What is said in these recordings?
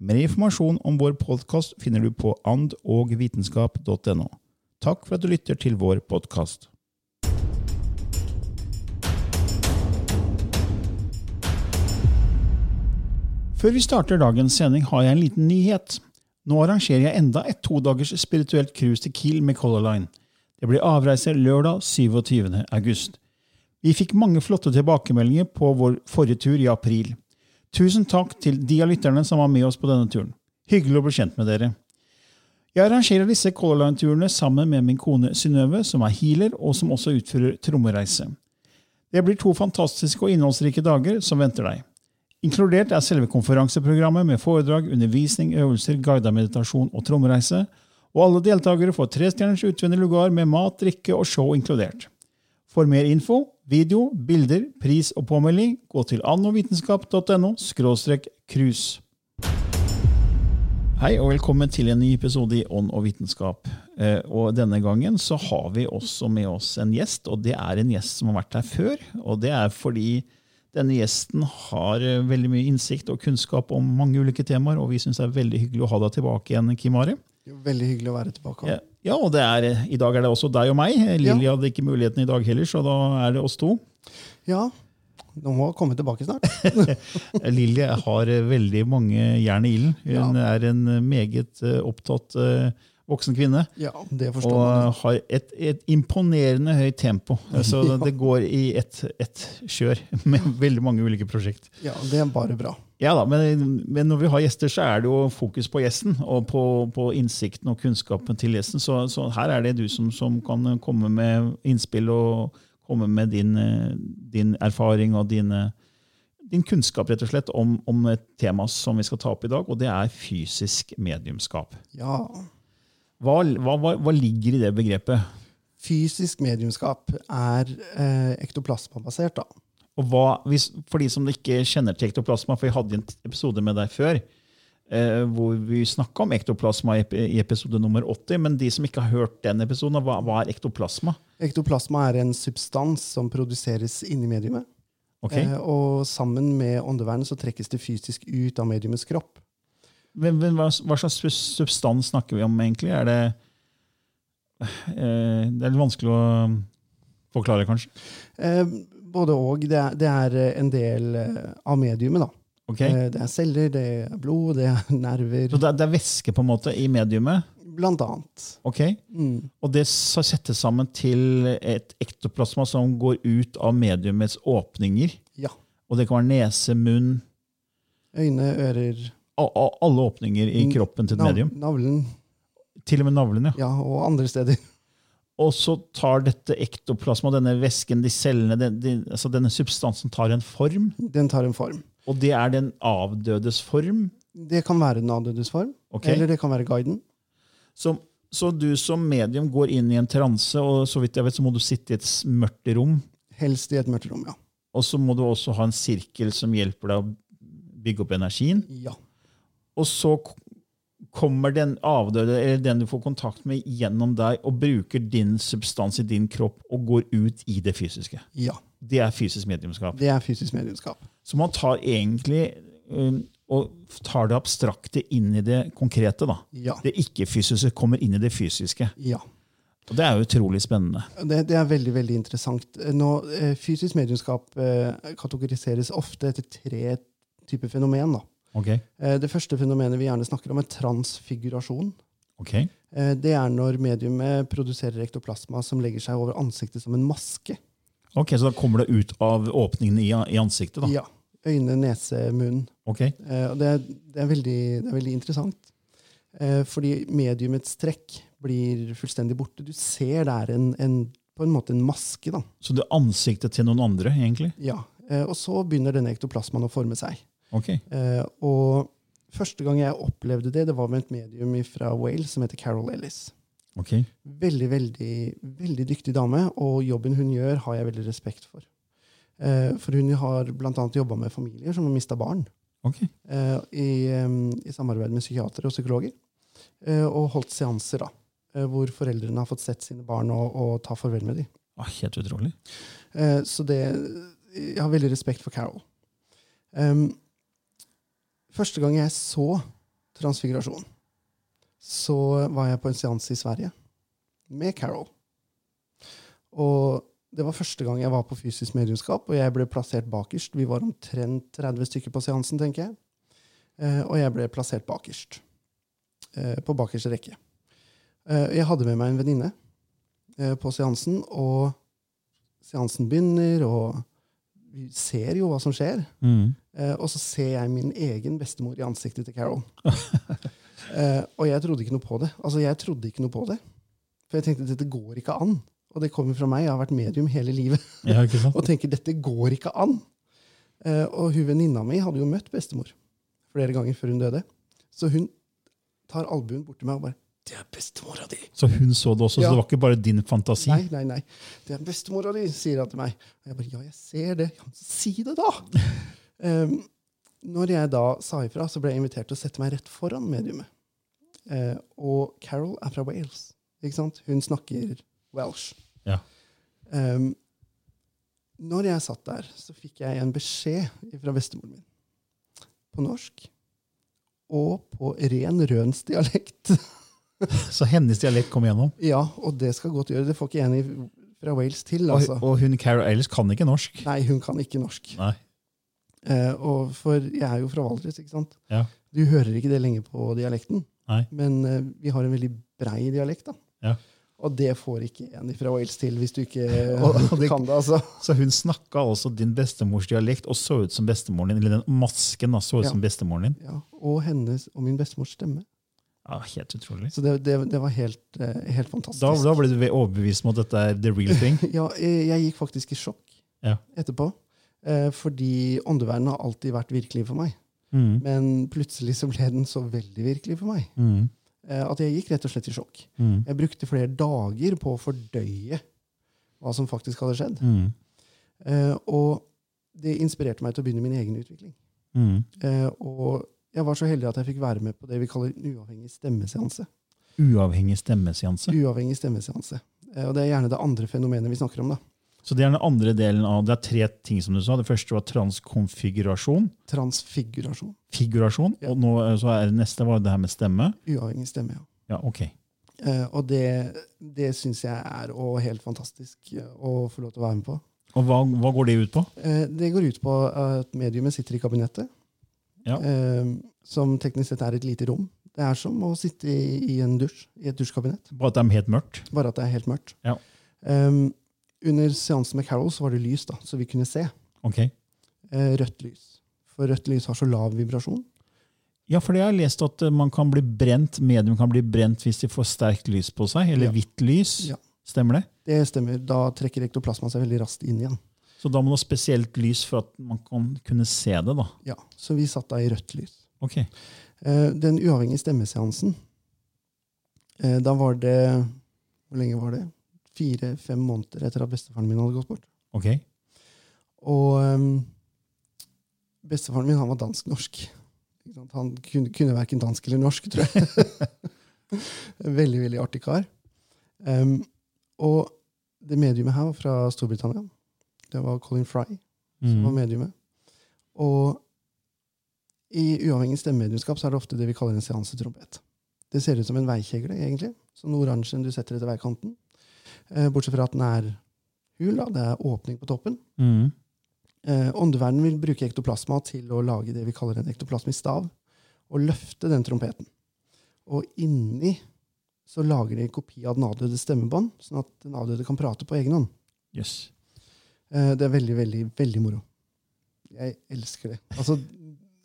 Mer informasjon om vår podkast finner du på andogvitenskap.no. Takk for at du lytter til vår podkast. Før vi starter dagens sending, har jeg en liten nyhet. Nå arrangerer jeg enda et todagers spirituelt cruise til Kiel med Color Line. Det blir avreise lørdag 27. august. Vi fikk mange flotte tilbakemeldinger på vår forrige tur i april. Tusen takk til de av lytterne som var med oss på denne turen. Hyggelig å bli kjent med dere. Jeg arrangerer disse Color Line-turene sammen med min kone Synnøve, som er healer, og som også utfører trommereise. Det blir to fantastiske og innholdsrike dager som venter deg. Inkludert er selve konferanseprogrammet med foredrag, undervisning, øvelser, guidet meditasjon og trommereise, og alle deltakere får trestjerners utvendig lugar med mat, drikke og show inkludert. For mer info, video, bilder, pris og påmelding, gå til annovitenskap.no krus. Hei og velkommen til en ny episode i Ånd og vitenskap. Eh, og Denne gangen så har vi også med oss en gjest, og det er en gjest som har vært her før. Og det er fordi denne gjesten har eh, veldig mye innsikt og kunnskap om mange ulike temaer, og vi syns det er veldig hyggelig å ha deg tilbake igjen, Kim. Jo, Veldig hyggelig å være tilbake. Ja, ja, og det er, i dag er det også deg og meg. Lilly Ja. hadde ikke muligheten i dag heller, så da er det oss to. Ja, nå må jeg komme tilbake snart. Lilly har eh, veldig mange jern i ilden. Hun Ja. er en eh, meget eh, opptatt eh, voksen kvinne. Ja, det forstår Og man. har et, et imponerende høyt tempo. Så Ja. det går i ett et kjør med veldig mange ulike prosjekt. Ja, det er bare bra. Ja da, men, men når vi har gjester, så er det jo fokus på gjesten og på, på innsikten og kunnskapen til gjesten. Så, så her er det du som, som kan komme med innspill og komme med din, din erfaring og dine, din kunnskap rett og slett om, om et tema som vi skal ta opp i dag, og det er fysisk mediumskap. Ja. Hva, hva, hva ligger i det begrepet? Fysisk mediumskap er eh, ektoplasmabasert, da. Og hva, hvis, for de som ikke kjenner til ektoplasma, for jeg hadde en episode med deg før, eh, hvor vi snakka om ektoplasma i, episode nummer 80, men de som ikke har hørt den episoden, hva, hva er ektoplasma? Ektoplasma er en substans som produseres inni mediumet. Okay. Eh, og sammen med åndevernet så trekkes det fysisk ut av mediumets kropp. Men, men hva, hva slags substans snakker vi om egentlig? Er det eh, Det er litt vanskelig å forklare, kanskje. Eh, både og. Det det er eh, en del eh, av mediumet, da. Ok? Eh, det er celler, det er blod, det er nerver, Så det, er- det er væske på en måte i mediumet? blant annet. Ok? Mm. Og det settes sammen til et ektoplasma som går ut av mediumets åpninger. Ja. Og det kan være nese, munn Øyne, ører a- a- Alle åpninger i kroppen til et medium. Navlen, Til og med navlen, ja. ja, og andre steder. Og så tar dette ektoplasma, denne væsken, de cellene, den, de, altså denne substansen tar en form. Den tar en form. Og det er den avdødes form. Det kan være den avdødes form, okay. eller det kan være guiden. Så, så du som medium går inn i en transe, og så vidt jeg vet, så må du sitte i et mørkt rom. Helst i et mørkt rom, ja. Og så må du også ha en sirkel som hjelper deg å bygge opp energien. ja. Og så kommer den avdøde eller den du får kontakt med, gjennom deg og bruker din substans i din kropp og går ut i det fysiske. Ja. Det er fysisk mediumskap. Det er fysisk mediumskap. Så man tar egentlig um, og tar det abstrakte inn i det konkrete. da. Ja. Det ikke-fysiske kommer inn i det fysiske. Ja. Og Det er utrolig spennende. Det, det er veldig veldig interessant. Nå, eh, fysisk mediumskap eh, kategoriseres ofte etter tre typer fenomen. Da. Ok? Eh, det første fenomenet vi gjerne snakker om, er transfigurasjon. Ok? Eh, det er når mediumet produserer ektoplasma som legger seg over ansiktet som en maske. Ok, Så da kommer det ut av åpningene i, ansiktet? da. Ja. Øyne, nese, munn. Ok? Eh, det, er- det, er veldig, det er veldig interessant. Fordi mediumets trekk blir fullstendig borte. Du ser det er en, en, på en måte en maske. da. Så det er ansiktet til noen andre, egentlig? Ja. Og så begynner denne ektoplasmaen å forme seg. Ok. Eh, og første gang jeg opplevde det, det var med et medium fra Wales som heter Carol Ellis. Okay. Veldig, veldig, veldig dyktig dame, og jobben hun gjør, har jeg veldig respekt for. Eh, for hun har bl.a. jobba med familier som har mista barn, Okay. eh, i, i samarbeid med psykiatere og psykologer. Eh, og holdt seanser da, eh, hvor foreldrene har fått sett sine barn og, og ta farvel med dem. Ah, helt utrolig. Eh, så det Jeg har veldig respekt for Carol. Em, første gang jeg så transfigurasjon, så var jeg på en seanse i Sverige med Carol. Og det var første gang jeg var på fysisk mediumskap, og jeg ble plassert bakerst. Vi var omtrent 30 stykker på seansen, tenker jeg. Eh, og jeg ble plassert bakerst. Eh, på bakerste rekke. Eh, jeg hadde med meg en venninne på seansen, og seansen begynner, og vi ser jo hva som skjer. Mm. Eh, og så ser jeg min egen bestemor i ansiktet til Carol. eh, og jeg trodde ikke noe på det. Altså, jeg trodde ikke noe på det. For jeg tenkte dette går ikke an. Og det kommer fra meg. Jeg har vært medium hele livet Ja, og tenker dette går ikke an. Eh, og hun venninna mi hadde jo møtt bestemor flere ganger før hun døde. Så hun tar albuen bort til meg og bare 'Det er bestemora di!' Så hun så det også, Ja. så det var ikke bare din fantasi? Nei, nei, nei. Det er bestemora di, sier hun til meg. Og jeg bare, ja, jeg ser det. Ja, si det, da! um, når jeg da sa ifra, så ble jeg invitert til å sette meg rett foran mediumet. Uh, og Carol er fra Wales. ikke sant? Hun snakker Welsh. Ja. Um, når jeg satt der, så fikk jeg en beskjed fra bestemoren min. På norsk. Og på ren rønsdialekt. Så hennes dialekt kom igjennom? Ja, og det skal godt gjøre. Det får ikke en fra Wales til. Og, altså. og hun Carol Ellis kan ikke norsk? Nei, hun kan ikke norsk. Nei. Eh, og for jeg er jo fra Valdres, ikke sant? Ja. Du hører ikke det lenge på dialekten. Nei. Men eh, vi har en veldig brei dialekt, da. Ja. Og det får ikke en fra Wales til hvis du ikke Og- og det- kan det, altså. Så hun snakka også din bestemors dialekt og så ut som bestemoren din. Eller den masken da, så ut Ja. som bestemoren din. Ja, og hennes og min bestemors stemme. Ja, helt utrolig. Så det, det, det var helt, eh, helt fantastisk. Da, da ble du overbevist om at dette er the real thing? Ja, jeg, jeg gikk faktisk i sjokk Ja. etterpå. Eh, fordi åndeverdenen har alltid vært virkelig for meg. Mm. Men plutselig så ble den så veldig virkelig for meg Mm. eh, at jeg gikk rett og slett i sjokk. Mm. Jeg brukte flere dager på å fordøye hva som faktisk hadde skjedd. Mm. Eh, og det inspirerte meg til å begynne min egen utvikling. Mm. Eh, og jeg var så heldig at jeg fikk være med på det vi kaller en uavhengig stemmeseanse. Uavhengig stemmeseanse. Uavhengig stemmeseanse. Eh, og det er gjerne det andre fenomenet vi snakker om. da. Så det er den andre delen av Det er tre ting, som du sa. Det første var transkonfigurasjon. Transfigurasjon. Figurasjon. Ja. Og nå, eh, så er det neste var det her med stemme. Uavhengig stemme, ja. Ja, ok. Eh, og det, det syns jeg er og helt fantastisk å få lov til å være med på. Og hva, hva går det ut på? Det går ut på at mediumet sitter i kabinettet, Ja. eh, som teknisk sett er et lite rom. Det er som å sitte i, i en dusj, i et dusjkabinett, Bare at det er helt mørkt? bare at det er helt mørkt. Ja. Um, under seansen med Carol så var det lys, da, så vi kunne se. Okay. Uh, rødt lys. For rødt lys har så lav vibrasjon. Ja, for jeg har lest at eh, man kan bli brent, medium kan bli brent hvis de får sterkt lys på seg, eller Ja. hvitt lys. Ja. Stemmer det? Det stemmer. Da trekker ektoplasma seg veldig raskt inn igjen. Så da må det ha spesielt lys for at man kan kunne se det, da. Ja, Så vi satt da i rødt lys. Ok. Eh, den uavhengige stemmeseansen, eh, da var det Hvor lenge var det? Fire-fem måneder etter at bestefaren min hadde gått bort. Ok. Og ehm, bestefaren min han var dansk-norsk. Han kunne, kunne verken dansk eller norsk, tror jeg. veldig, veldig artig kar. Um, og det mediumet her var fra Storbritannia. Det var Colin Fry som var Mm. mediumet. Og i uavhengig stemmemediumskap så er det ofte det vi kaller en seansetrompet. Det ser ut som en veikjegle, egentlig. Sånn oransje du setter etter veikanten. Eh, bortsett fra at den er hul. da, Det er åpning på toppen. Mm. Eh, Åndeverdenen vil bruke ektoplasma til å lage det vi kaller en ektoplasmisk stav, og løfte den trompeten. Og inni så lager de en kopi av den avdøde stemmebånd, sånn at den avdøde kan prate på egen hånd. Yes. Eh, Det er veldig, veldig, veldig moro. Jeg elsker det. Altså,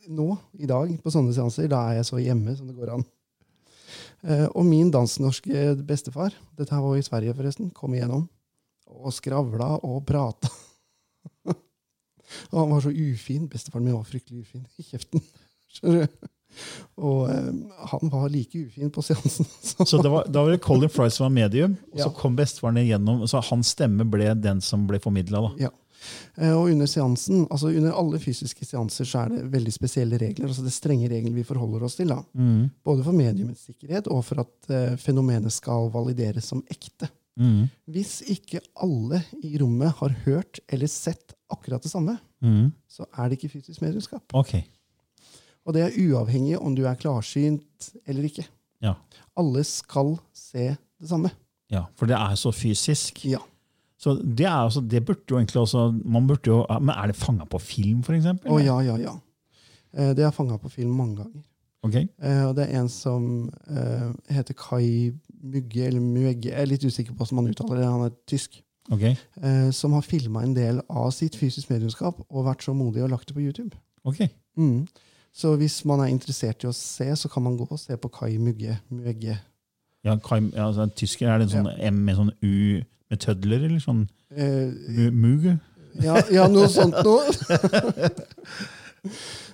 nå, i dag, på sånne seanser, da er jeg så hjemme som det går an. Eh, Og min dansk-norske bestefar, dette her var i Sverige forresten, kom igjennom og skravla og prata. og han var så ufin. Bestefaren min var fryktelig ufin i kjeften. Skjønner du? Og eh, han var like ufin på seansen. Så det var, da var det Colin Fry som var medium, og så kom bestefaren igjennom. Så hans stemme ble den som ble formidla. Ja. Eh, Og under seansen, altså under alle fysiske seanser så er det veldig spesielle regler. altså Det er strenge regler vi forholder oss til. da. Mm. Både for mediumets sikkerhet og for at eh, fenomenet skal valideres som ekte. Mm. Hvis ikke alle i rommet har hørt eller sett akkurat det samme, Mm. så er det ikke fysisk medlemskap. Ok. Og det er uavhengig om du er klarsynt eller ikke. Ja. Alle skal se det samme. ja. For det er så fysisk. Ja. Så det, er også, det burde jo egentlig også man burde jo, Men er det fanga på film, f.eks.? Å ja, ja, ja. Eh, Det er fanga på film mange ganger. Ok. Eh, Og det er en som eh, heter Kai Mugge, eller Muegge, jeg er litt usikker på hvordan man uttaler det, han er tysk, ok. eh, som har filma en del av sitt fysisk mediumskap og vært så modig og lagt det på YouTube. ok. Mm. Så hvis man er interessert i å se, så kan man gå og se på Kai Mugge. Mugge. Ja, Kai, ja, altså, tysker, er det en sånn M med sånn U med tødler, eller sånn Eh, mu- Muge? ja, ja, noe sånt noe.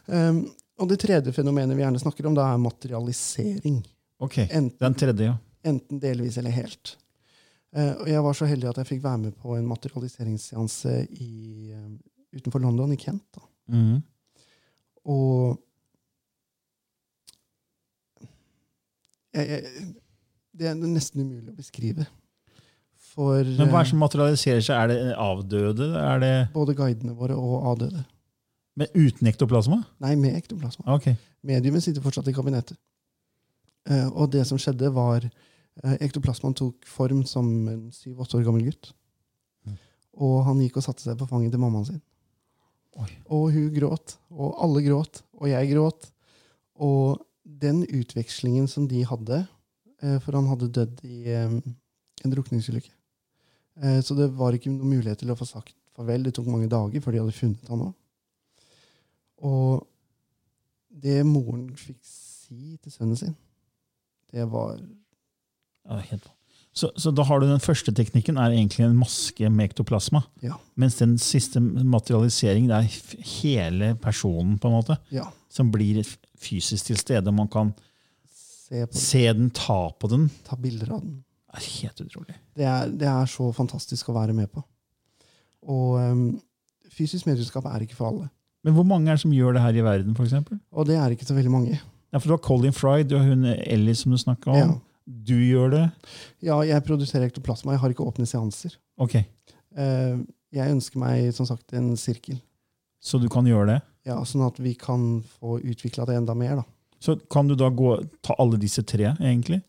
um, og det tredje fenomenet vi gjerne snakker om, da er materialisering. Ok. Enten Den tredje, ja. Enten delvis eller helt. Uh, og jeg var så heldig at jeg fikk være med på en materialiseringsseanse i, uh, utenfor London, i Kent. Da. Mm. Og jeg, jeg, Det er nesten umulig å beskrive. For Men hva er det eh, som materialiserer seg? Er det avdøde? Er det både guidene våre og avdøde. Men uten ektoplasma? Nei, med ektoplasma. Okay. Mediumet sitter fortsatt i kabinettet. Eh, og det som skjedde, var uh, Ektoplasmaen tok form som en syv-åtte år gammel gutt. Mm. Og han gikk og satte seg på fanget til mammaen sin. Oi. Og hun gråt, og alle gråt, og jeg gråt. Og den utvekslingen som de hadde eh, For han hadde dødd i eh, en drukningsulykke. Eh, så det var ikke noen mulighet til å få sagt farvel. Det tok mange dager før de hadde funnet han òg. Og det moren fikk si til sønnen sin, det var Ja, helt. Så, så da har du den første teknikken er egentlig en maske med ektoplasma. Ja. Mens den siste materialiseringen er hele personen på en måte, Ja. som blir fysisk til stede. Man kan Se på det, se den, ta på den. ta bilder av den. Det er helt utrolig. Det er, det er så fantastisk å være med på. Og um, fysisk mediumskap er ikke for alle. Men hvor mange er det som gjør det her i verden, f.eks.? Og det er ikke så veldig mange. Ja, for du har Colin Fry, du har hun Ellie som du snakka om. Ja. Du gjør det. Ja, jeg produserer ektoplasma. Jeg har ikke åpne seanser. Ok, Uh, jeg ønsker meg som sagt en sirkel, Så du kan gjøre det. Ja, sånn at vi kan få utvikla det enda mer. da. Så kan du da gå, ta alle disse tre, egentlig?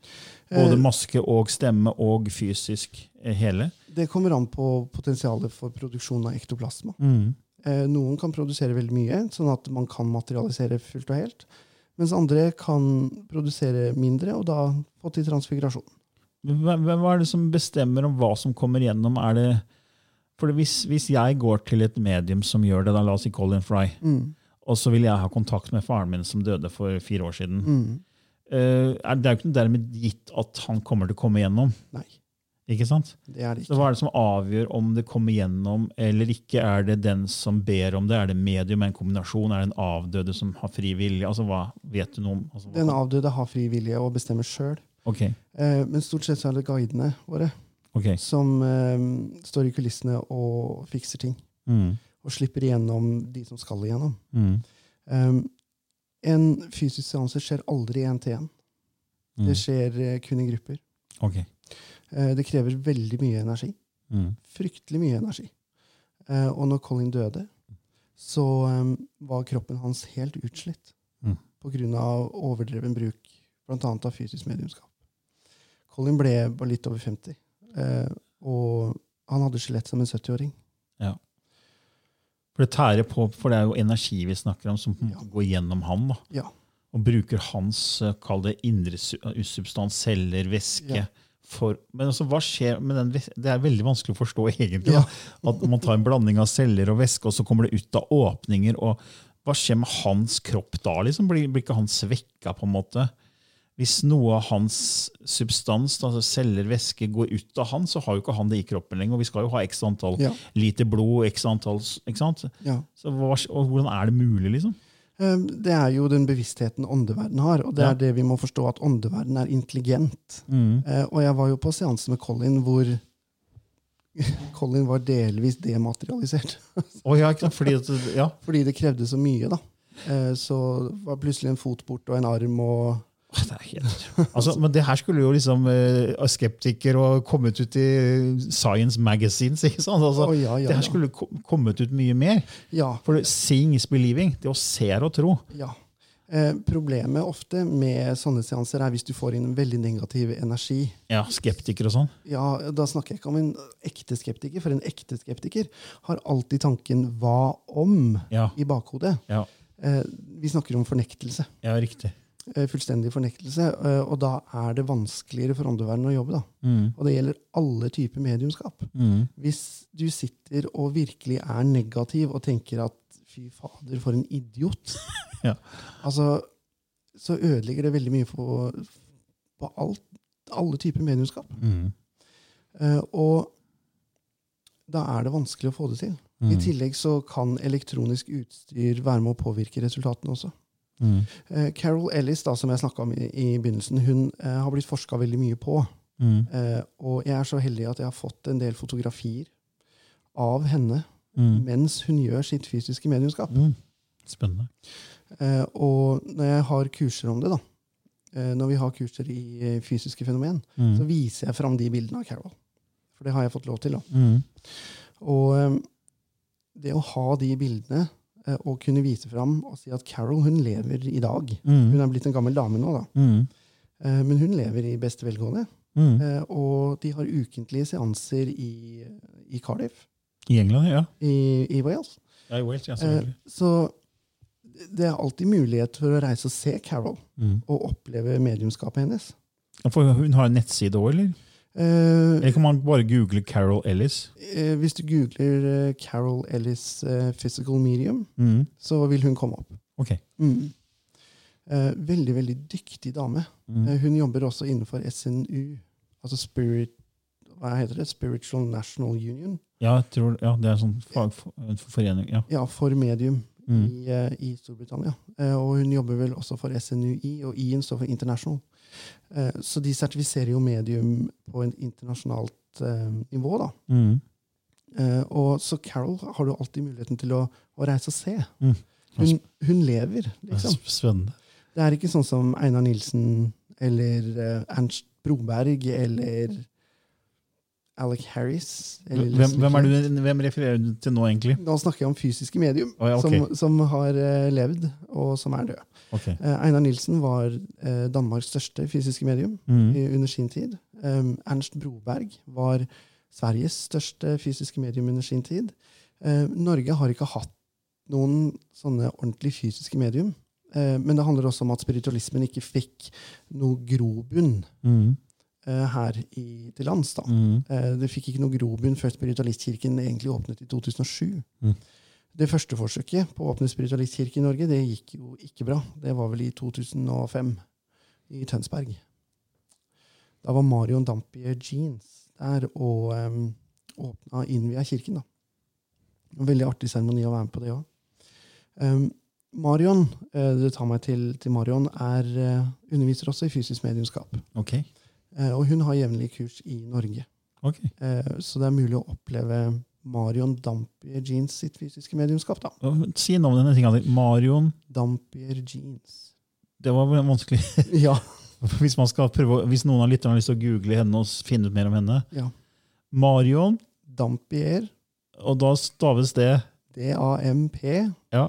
Både Eh, maske og stemme og fysisk eh, hele? det kommer an på potensialet for produksjon av ektoplasma. Mm. Eh, Noen kan produsere veldig mye, sånn at man kan materialisere fullt og helt. Mens andre kan produsere mindre, og da få til transfigurasjon. Hva, hva hva er det som bestemmer om hva som kommer gjennom? Er det, for hvis, hvis jeg går til et medium som gjør det, da la oss si Colin Fry, Mm. og så vil jeg ha kontakt med faren min som døde for fire år siden, Mm. uh, er det er jo ikke dermed gitt at han kommer til å komme gjennom. Nei, Ikke sant? det er det Så. Hva er det som avgjør om det kommer gjennom eller ikke? Er det den som ber om det? Er det medium, en kombinasjon? Er det en avdøde som har fri vilje? Altså, hva vet du noe om? Altså, Den avdøde har fri vilje og bestemmer sjøl. Ok, Eh, men stort sett så er det guidene våre ok. som eh, står i kulissene og fikser ting. Mm. Og slipper igjennom de som skal igjennom. Mm. Um, En fysisk seanse skjer aldri én til én. Mm. Det skjer eh, kun i grupper. Okay. Eh, Det krever veldig mye energi. Mm. Fryktelig mye energi. Eh, Og når Colin døde, så um, var kroppen hans helt utslitt Mm. pga. overdreven bruk bl.a. av fysisk mediumskap. Colin ble bare litt over 50, eh, og han hadde skjelett som en 70-åring. For det tærer på, for det er jo energi vi snakker om, som ja. går gjennom han. da. Ja. Og bruker hans eh, kall det indre su- substans, celler, væske. Ja. For, men altså, hva skjer med den Det er veldig vanskelig å forstå, egentlig. Ja. At man tar en blanding av celler og væske, og så kommer det ut av åpninger. og Hva skjer med hans kropp da? liksom? Blir, blir ikke han svekka? på en måte? Hvis noe av hans substans, altså celler, væske, går ut av han, så har jo ikke han det i kroppen lenger. og Vi skal jo ha x antall Ja. liter blod, x antall ikke sant? Ja. Så hva, Hvordan er det mulig, liksom? Eh, Det er jo den bevisstheten åndeverden har, og det Ja. er det vi må forstå, at åndeverden er intelligent. Mm. Og jeg var jo på seanse med Colin hvor Colin var delvis dematerialisert. Oh, ja? Fordi ja. Fordi det krevde så mye, da. Eh, Så var plutselig en fot bort og en arm og Det helt... Altså, men det her skulle jo liksom uh, skeptiker og kommet ut i Science Magazines. ikke sant? Altså, oh, ja, ja, det her skulle ko- kommet ut mye mer. Ja. For seeing is believing. Det å se og tro. ja. Eh, Problemet ofte med sånne seanser er hvis du får inn en veldig negativ energi. Ja, Skeptiker og sånn. Ja, Da snakker jeg ikke om en ekte skeptiker, for en ekte skeptiker har alltid tanken 'hva om' Ja, i bakhodet. ja, Eh, Vi snakker om fornektelse. ja, riktig. Eh, Fullstendig fornektelse. eh, Og da er det vanskeligere for åndeverdenen å jobbe. Mm, Og det gjelder alle typer mediumskap. mm, Hvis du sitter og virkelig er negativ og tenker at fy fader, for en idiot, Ja. altså, så ødelegger det veldig mye på, på alt, alle typer mediumskap. mm, Uh, og da er det vanskelig å få det til. I mm, tillegg så kan elektronisk utstyr være med å påvirke resultatene også. Mm, Eh, Carol Ellis, da, som jeg snakka om i, i begynnelsen, hun uh, har blitt forska veldig mye på. mm, Eh, og jeg er så heldig at jeg har fått en del fotografier av henne mm, mens hun gjør sitt fysiske mediumskap. mm. Spennende. Og når jeg har kurser om det, da, når vi har kurser i fysiske fenomen, Mm, så viser jeg fram de bildene av Carol. For det har jeg fått lov til. da. mm, Og det å ha de bildene eh, og kunne vise fram og si at Carol hun lever i dag Hun mm, er blitt en gammel dame nå, da. mm, Eh, men hun lever i beste velgående. mm. Eh, og de har ukentlige seanser i, i Cardiff I England, ja. i, i Wales. ja I Wales, ja, selvfølgelig. så det er alltid mulighet for å reise og se Carol Mm. og oppleve mediumskapet hennes. For hun har en nettside òg, eller? Eh, Eller kan man bare google Carol Ellis? Uh, hvis du googler uh, Carol Ellis 'physical medium', Mm. så vil hun komme opp. Ok. Mm. Veldig, veldig dyktig dame. Mm. Hun jobber også innenfor SNU, altså Spirit, hva heter det? Spiritual National Union. Ja, tror, ja, det er en sånn fagforening. Ja. Ja, for medium Mm. i, i Storbritannia. Og hun jobber vel også for SNUI, og I-en står for International. Eh, så de sertifiserer jo medium på en internasjonalt eh, nivå, da. Mm. Eh, og så Carol har du alltid muligheten til å, å reise og se. Mm. Hun, hun lever, er liksom. Spennende. Det er ikke sånn som Einar Nilsen eller Ernst Broberg eller Alec Harris. Hvem, hvem, du, hvem refererer du til nå, egentlig? Nå snakker jeg om fysiske medium, oh, ja, okay. som, som har eh, levd, og som er død. Okay. Eh, Einar Nilsen var eh, Danmarks største fysiske medium Mm. under sin tid. Um, Ernst Broberg var Sveriges største fysiske medium under sin tid. Norge har ikke hatt noen sånne ordentlig fysiske medium. Men det handler også om at spiritualismen ikke fikk noe grobunn Mm. Eh, her i, til lands. da. Mm. Eh, Det fikk ikke noe grobunn før spiritualistkirken egentlig åpnet i 2007. Mm. Det første forsøket på å åpne spiritualistkirke i Norge det gikk jo ikke bra. Det var vel i 2005, i Tønsberg. Da var Marion Dampier Jeans der og um, åpna innvia kirken. da. En veldig artig seremoni å være med på det òg. Um, Marion, eh, det tar meg til, til Marion, er, underviser også i fysisk mediumskap. Ok. Eh, og hun har jevnlig kurs i Norge. ok. Eh, Så det er mulig å oppleve Marion Dampier Jeans sitt fysiske mediumskap. da. Si noe om denne tinga di. Marion Dampier Jeans. Det var vanskelig. Ja. Hvis, man skal prøve, hvis noen av lytterne har lyst til å google henne og finne ut mer om henne. ja. Marion, Dampier. og da staves det D-A-M-P-I-E-R. Ja,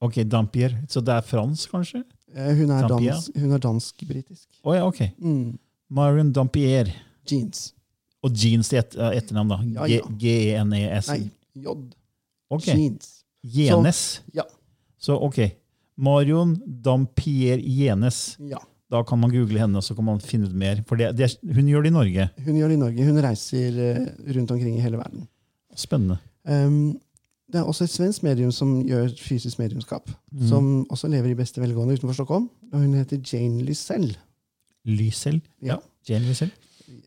ok, Dampier. Så det er fransk, kanskje? Eh, Hun er dans- hun er dansk-britisk. Å ja, ok. Mm. Marion Dampier. Jeans. Og jeans til et, etternavn, da. Ja, ja. G- G-E-N-E-S. Nei, J. Okay. Jeans. Jenes. Ja. Så ok. Marion Dampier Jenes. ja. Da kan man google henne, og så kan man finne ut mer. For det, det, hun gjør det i Norge. Hun gjør det i Norge. Hun reiser eh, rundt omkring i hele verden. Spennende. Um, det er også et svensk medium som gjør fysisk mediumskap. Mm. Som også lever i beste velgående utenfor Stockholm. Og hun heter Jane Lysell. Lysel. Ja. Jane Lysel.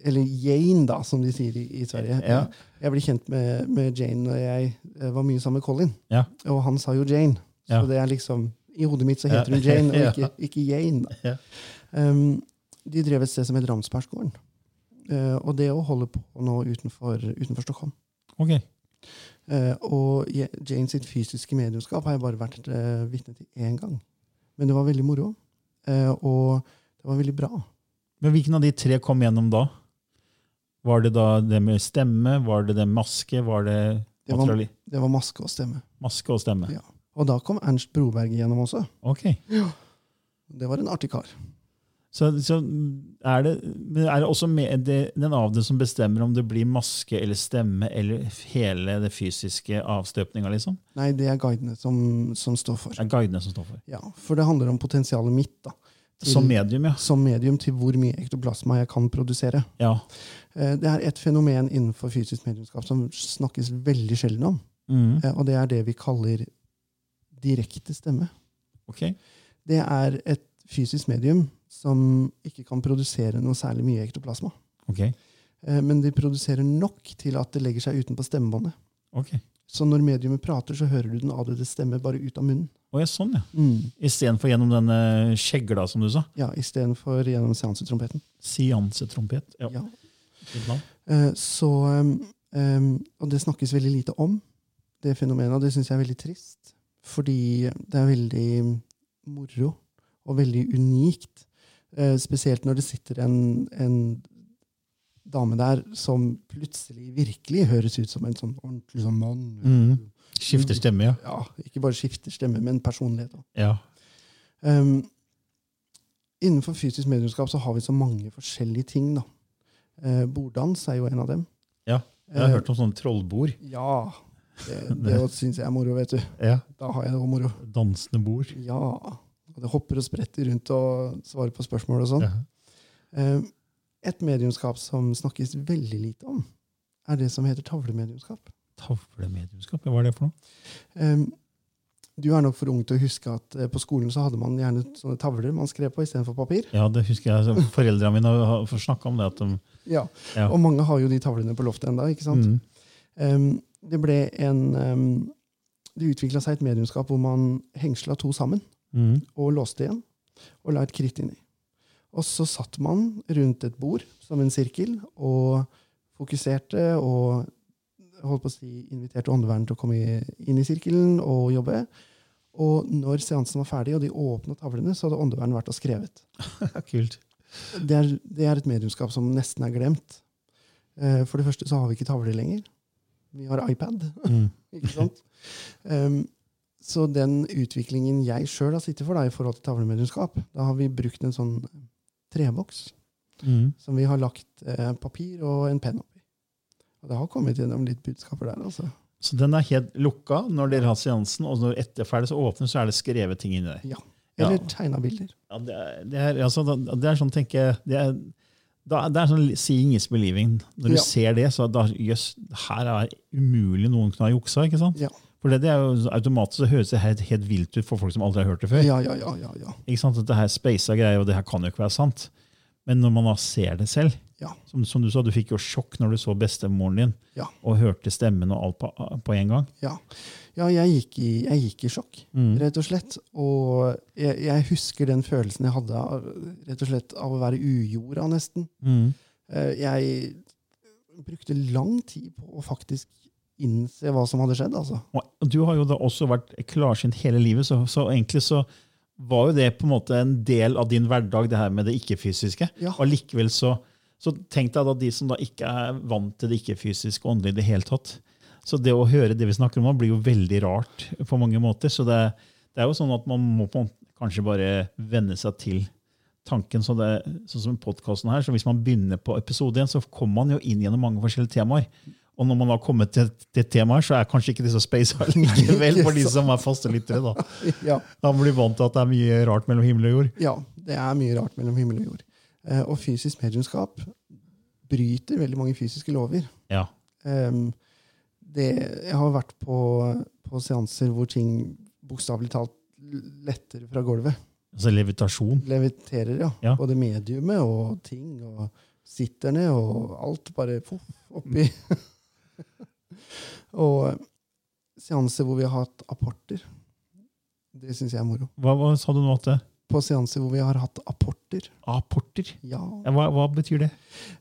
Eller Jane, da, som de sier i, i Sverige. Ja. Jeg ble kjent med, med Jane når jeg eh, var mye sammen med Colin. Ja. Og han sa jo Jane. Så det er liksom I hodet mitt så heter hun Jane, og ikke, ikke Jane. Da. Ja. Um, de drev et sted som het Ramsbergsgården. Uh, og det å holde på nå utenfor, utenfor Stockholm. Ok. Eh, og Jane sitt fysiske mediumskap har jeg bare vært uh, vitne til én gang. Men det var veldig moro. Eh, og det var veldig bra. Men hvilken av de tre kom gjennom da? Var det da det med stemme? Var det det maske? Var det Det var- Det var maske og stemme. Maske og stemme. Ja. Og da kom Ernst Broberg igjennom også. Ok. Det var en artig kar. Så, så er, det, er det også med det, den av det som bestemmer om det blir maske eller stemme eller hele det fysiske avstøpninga, liksom? Nei, det er guidene som, som står for. Det er guidene som står for. Ja, For det handler om potensialet mitt da, til, Som medium, ja. som medium til hvor mye ektoplasma jeg kan produsere. ja. Eh, Det er et fenomen innenfor fysisk mediumskap som snakkes veldig sjelden om. Mm. eh, Og det er det vi kaller direkte stemme. Ok. Det er et fysisk medium som ikke kan produsere noe særlig mye ektoplasma. Ok. Eh, Men de produserer nok til at det legger seg utenpå stemmebåndet. ok. Så når mediumet prater, så hører du den avdøde stemme bare ut av munnen. Oh, ja, sånn, ja. Istedenfor gjennom denne skjegla, som du sa. Ja, Istedenfor gjennom seansetrompeten. Seansetrompet. Ja. Ja. Eh, Så, um, og det snakkes veldig lite om, det fenomenet, og det syns jeg er veldig trist. Fordi det er veldig moro og veldig unikt. Eh, Spesielt når det sitter en, en dame der som plutselig virkelig høres ut som en sånn ordentlig sånn mann. Mm. Skifter stemme, ja. Ja, Ikke bare skifter stemme, men personlighet. også. ja. Um, innenfor fysisk medlemskap så har vi så mange forskjellige ting. da. Uh, borddans er jo en av dem. Ja, Jeg har hørt om sånne trollbord. Ja. Det, det syns jeg er moro, vet du. Ja. Da har jeg det også moro. Dansende bord. Ja. Og det hopper og spretter rundt og svarer på spørsmål og sånn. Ja. Eh, et mediumskap som snakkes veldig lite om, er det som heter tavlemediumskap. Tavlemediumskap, hva er det for noe? Eh, du er nok for ung til å huske at eh, på skolen så hadde man gjerne sånne tavler man skrev på istedenfor papir. Ja, det husker jeg. Foreldrene mine har snakka om det. at de... Ja. Ja. Og mange har jo de tavlene på loftet ennå. ikke sant? Mm. Um, det ble en Det utvikla seg et mediumskap hvor man hengsla to sammen Mm. og låste igjen og la et kritt inni. Og så satt man rundt et bord som en sirkel og fokuserte og holdt på å si, inviterte åndeverden til å komme inn i sirkelen og jobbe. Og når seansen var ferdig, og de åpna tavlene, så hadde åndeverden vært og skrevet. Kult. Det er, det er et mediumskap som nesten er glemt. Eh, For det første så har vi ikke tavler lenger. Vi har iPad. Mm. ikke sant? Um, så den utviklingen jeg sjøl har sittet for da, i forhold til tavlemedlemskap, da har vi brukt en sånn treboks Mm. som vi har lagt eh, papir og en penn oppi. Og det har kommet gjennom litt budskaper der. altså. Så den er helt lukka når dere har seansen, og når etter ferdig så åpner, så er det skrevet ting inni der. Ja. Eller Ja. tegna bilder. Ja, det, er, det, er, altså, det er sånn, tenker jeg det er, det er sånn seeing is believing. Når du Ja. ser det, så da, jøss, her er umulig noen kunne ha juksa. ikke sant? Ja. For det, det er jo automatisk så høres det helt, helt vilt ut for folk som aldri har hørt det før. Ja, ja, ja, ja, ja. Ikke sant? At det her spasa greier, og det her kan jo ikke være sant. Men når man da ser det selv, Ja. som, som du sa, du fikk jo sjokk når du så bestemoren din Ja. og hørte stemmen og alt på, på en gang. Ja, ja jeg, gikk i, jeg gikk i sjokk, Mm. rett og slett. Og jeg, jeg husker den følelsen jeg hadde av, rett og slett av å være ujorda, nesten. Mm. Eh, Jeg brukte lang tid på å faktisk innse hva som hadde skjedd. altså. Og du har jo da også vært klarsynt hele livet, så, så egentlig så var jo det på en måte en del av din hverdag, det her med det ikke-fysiske. Ja. Og likevel så, så tenk deg da de som da ikke er vant til det ikke-fysiske og åndelige i det hele tatt. Så det å høre det vi snakker om nå, blir jo veldig rart på mange måter. Så det, det er jo sånn at man må på, kanskje bare venne seg til tanken. Så det, sånn som podkasten her, så hvis man begynner på episode én, så kommer man jo inn gjennom mange forskjellige temaer. Og når man har kommet til til temaet, så er kanskje ikke disse space likevel for de som er faste lyttere. Da Ja, Da blir vant til at det er mye rart mellom himmel og jord. ja, det er mye rart mellom himmel og jord. Eh, og fysisk mediumskap bryter veldig mange fysiske lover. Ja. Um, det, jeg har vært på, på seanser hvor ting bokstavelig talt letter fra gulvet. Altså levitasjon. Leviterer, ja. Ja. Både mediumet og ting. Og sitter ned, og alt bare poff, oppi. og seanser hvor vi har hatt apporter. Det syns jeg er moro. Hva, hva sa du nå at det? På seanser hvor vi har hatt apporter. Apporter? Ja. Hva, hva betyr det?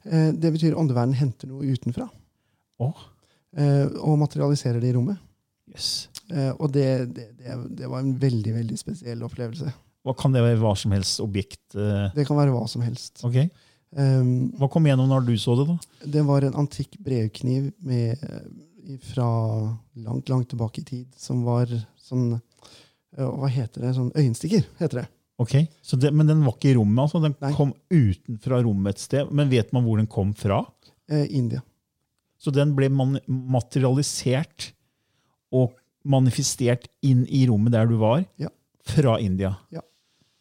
Eh, det betyr åndeverden henter noe utenfra. Åh? eh, og materialiserer det i rommet. Yes. Eh, og det, det, det, det var en veldig veldig spesiell opplevelse. Hva Kan det være hva som helst objekt? eh, Det kan være hva som helst. Ok. Um, Hva kom igjennom når du så det? da? det var en antikk brevkniv med, eh, fra langt, langt tilbake i tid, som var sånn eh, Hva heter det? Sånn øyenstikker, heter det. Ok, så det, Men den var ikke i rommet? altså? Den Nei. kom utenfra rommet et sted. Men vet man hvor den kom fra? Eh, India. Så den ble materialisert og manifestert inn i rommet der du var, Ja. fra India. Ja.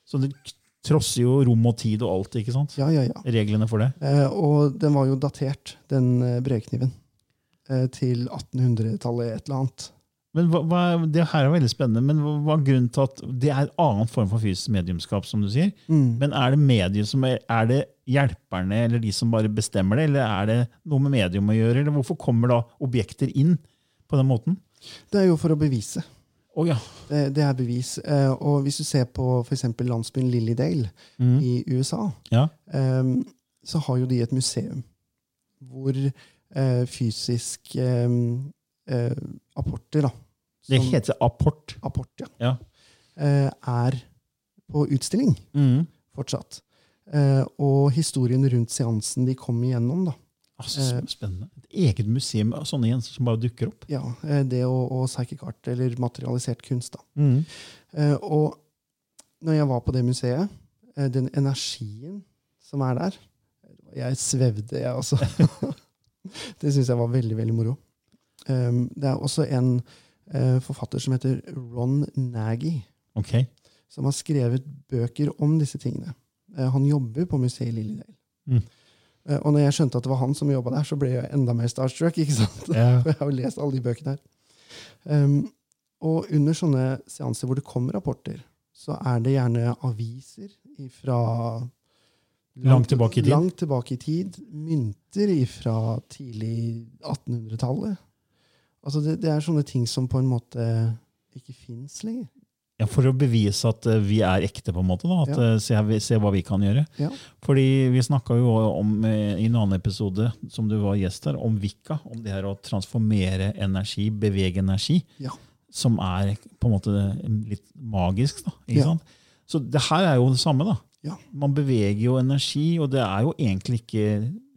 Så det trosser jo rom og tid og alt, ikke sant? Ja, ja, ja. Reglene for det. Eh, og den var jo datert, den eh, brevkniven, til 1800-tallet, et eller annet. Men hva, hva, Det her er veldig spennende, men hva, hva er grunnen til at det er en annen form for fysisk mediumskap? som du sier? Mm. Men er det medium som er, er det hjelperne eller de som bare bestemmer det, eller er det noe med medium å gjøre? eller Hvorfor kommer da objekter inn på den måten? Det er jo for å bevise. Å ja. Det, det er bevis. Eh, og hvis du ser på f.eks. landsbyen Lillydale Mm. i USA, ja. eh, så har jo de et museum hvor eh, fysisk eh, eh, apporter da, Det heter apport. apport, ja, Ja. eh, er på utstilling Mm. fortsatt. Eh, og historien rundt seansen de kom igjennom, da. Altså, spennende. Et eget museum av sånne gjenser som bare dukker opp. Ja, det og, og psychic art, eller materialisert kunst. da. Mm. Eh, og når jeg var på det museet, den energien som er der Jeg svevde, jeg også. det syns jeg var veldig, veldig moro. Um, det er også en uh, forfatter som heter Ron Nagy, okay. som har skrevet bøker om disse tingene. Uh, han jobber på museet Lillydale. Mm. Uh, og når jeg skjønte at det var han som jobba der, så ble jeg enda mer starstruck. ikke sant? Yeah. For jeg har jo lest alle de bøkene her. Um, og under sånne seanser hvor det kommer rapporter, så er det gjerne aviser fra Langt tilbake i tid. Langt tilbake i tid. Mynter fra tidlig 1800-tallet. Altså det, det er sånne ting som på en måte ikke fins lenger. Ja, For å bevise at eh, vi er ekte, på en måte. da, at Ja. eh, se, se hva vi kan gjøre. Ja. Fordi Vi snakka jo om eh, i en annen episode som du var gjest her, om Vika. Om det her å transformere energi, bevege energi. Ja. Som er på en måte litt magisk. da, ikke sant? Så det her er jo det samme. da. Ja. Man beveger jo energi, og det er jo egentlig ikke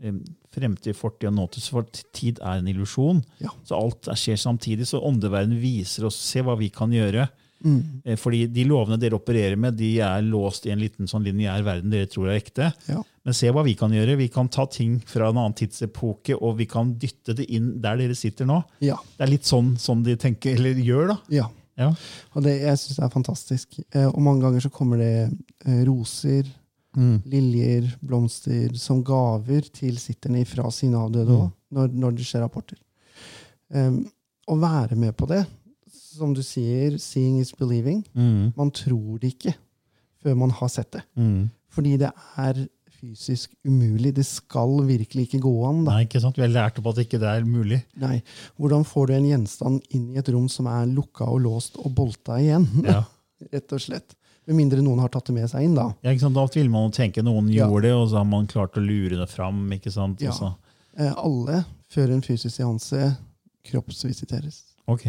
eh, fremtid, fortid og nåtid, for tid er en illusjon. Ja. Så alt er- skjer samtidig. Så åndeverden viser oss se hva vi kan gjøre. Mm. Eh, Fordi de lovene dere opererer med, de er låst i en liten sånn lineær verden dere tror er ekte. Ja. Men se hva vi kan gjøre. Vi kan ta ting fra en annen tidsepoke, og vi kan dytte det inn der dere sitter nå. Ja. Det er litt sånn, sånn de tenker, eller gjør, da. ja. Ja. Og det, jeg syns det er fantastisk. Eh, og mange ganger så kommer det eh, roser, liljer, blomster som gaver til sitterne fra sine avdøde Mm. når, når det skjer rapporter. Um, å være med på det, som du sier, seeing is believing. Mm. Man tror det ikke før man har sett det. Mm. Fordi det er fysisk umulig. Det skal virkelig ikke gå an. da. Nei, ikke sant? Vi har lært opp at ikke det er mulig. Nei. Hvordan får du en gjenstand inn i et rom som er lukka og låst og bolta igjen? Ja. Rett og slett. Med mindre noen har tatt det med seg inn, da. Ja, ikke sant? Da vil man tenke noen gjorde det, og så har man klart å lure det fram. ikke sant? Ja. Eh, alle før en fysisk seanse kroppsvisiteres, Ok.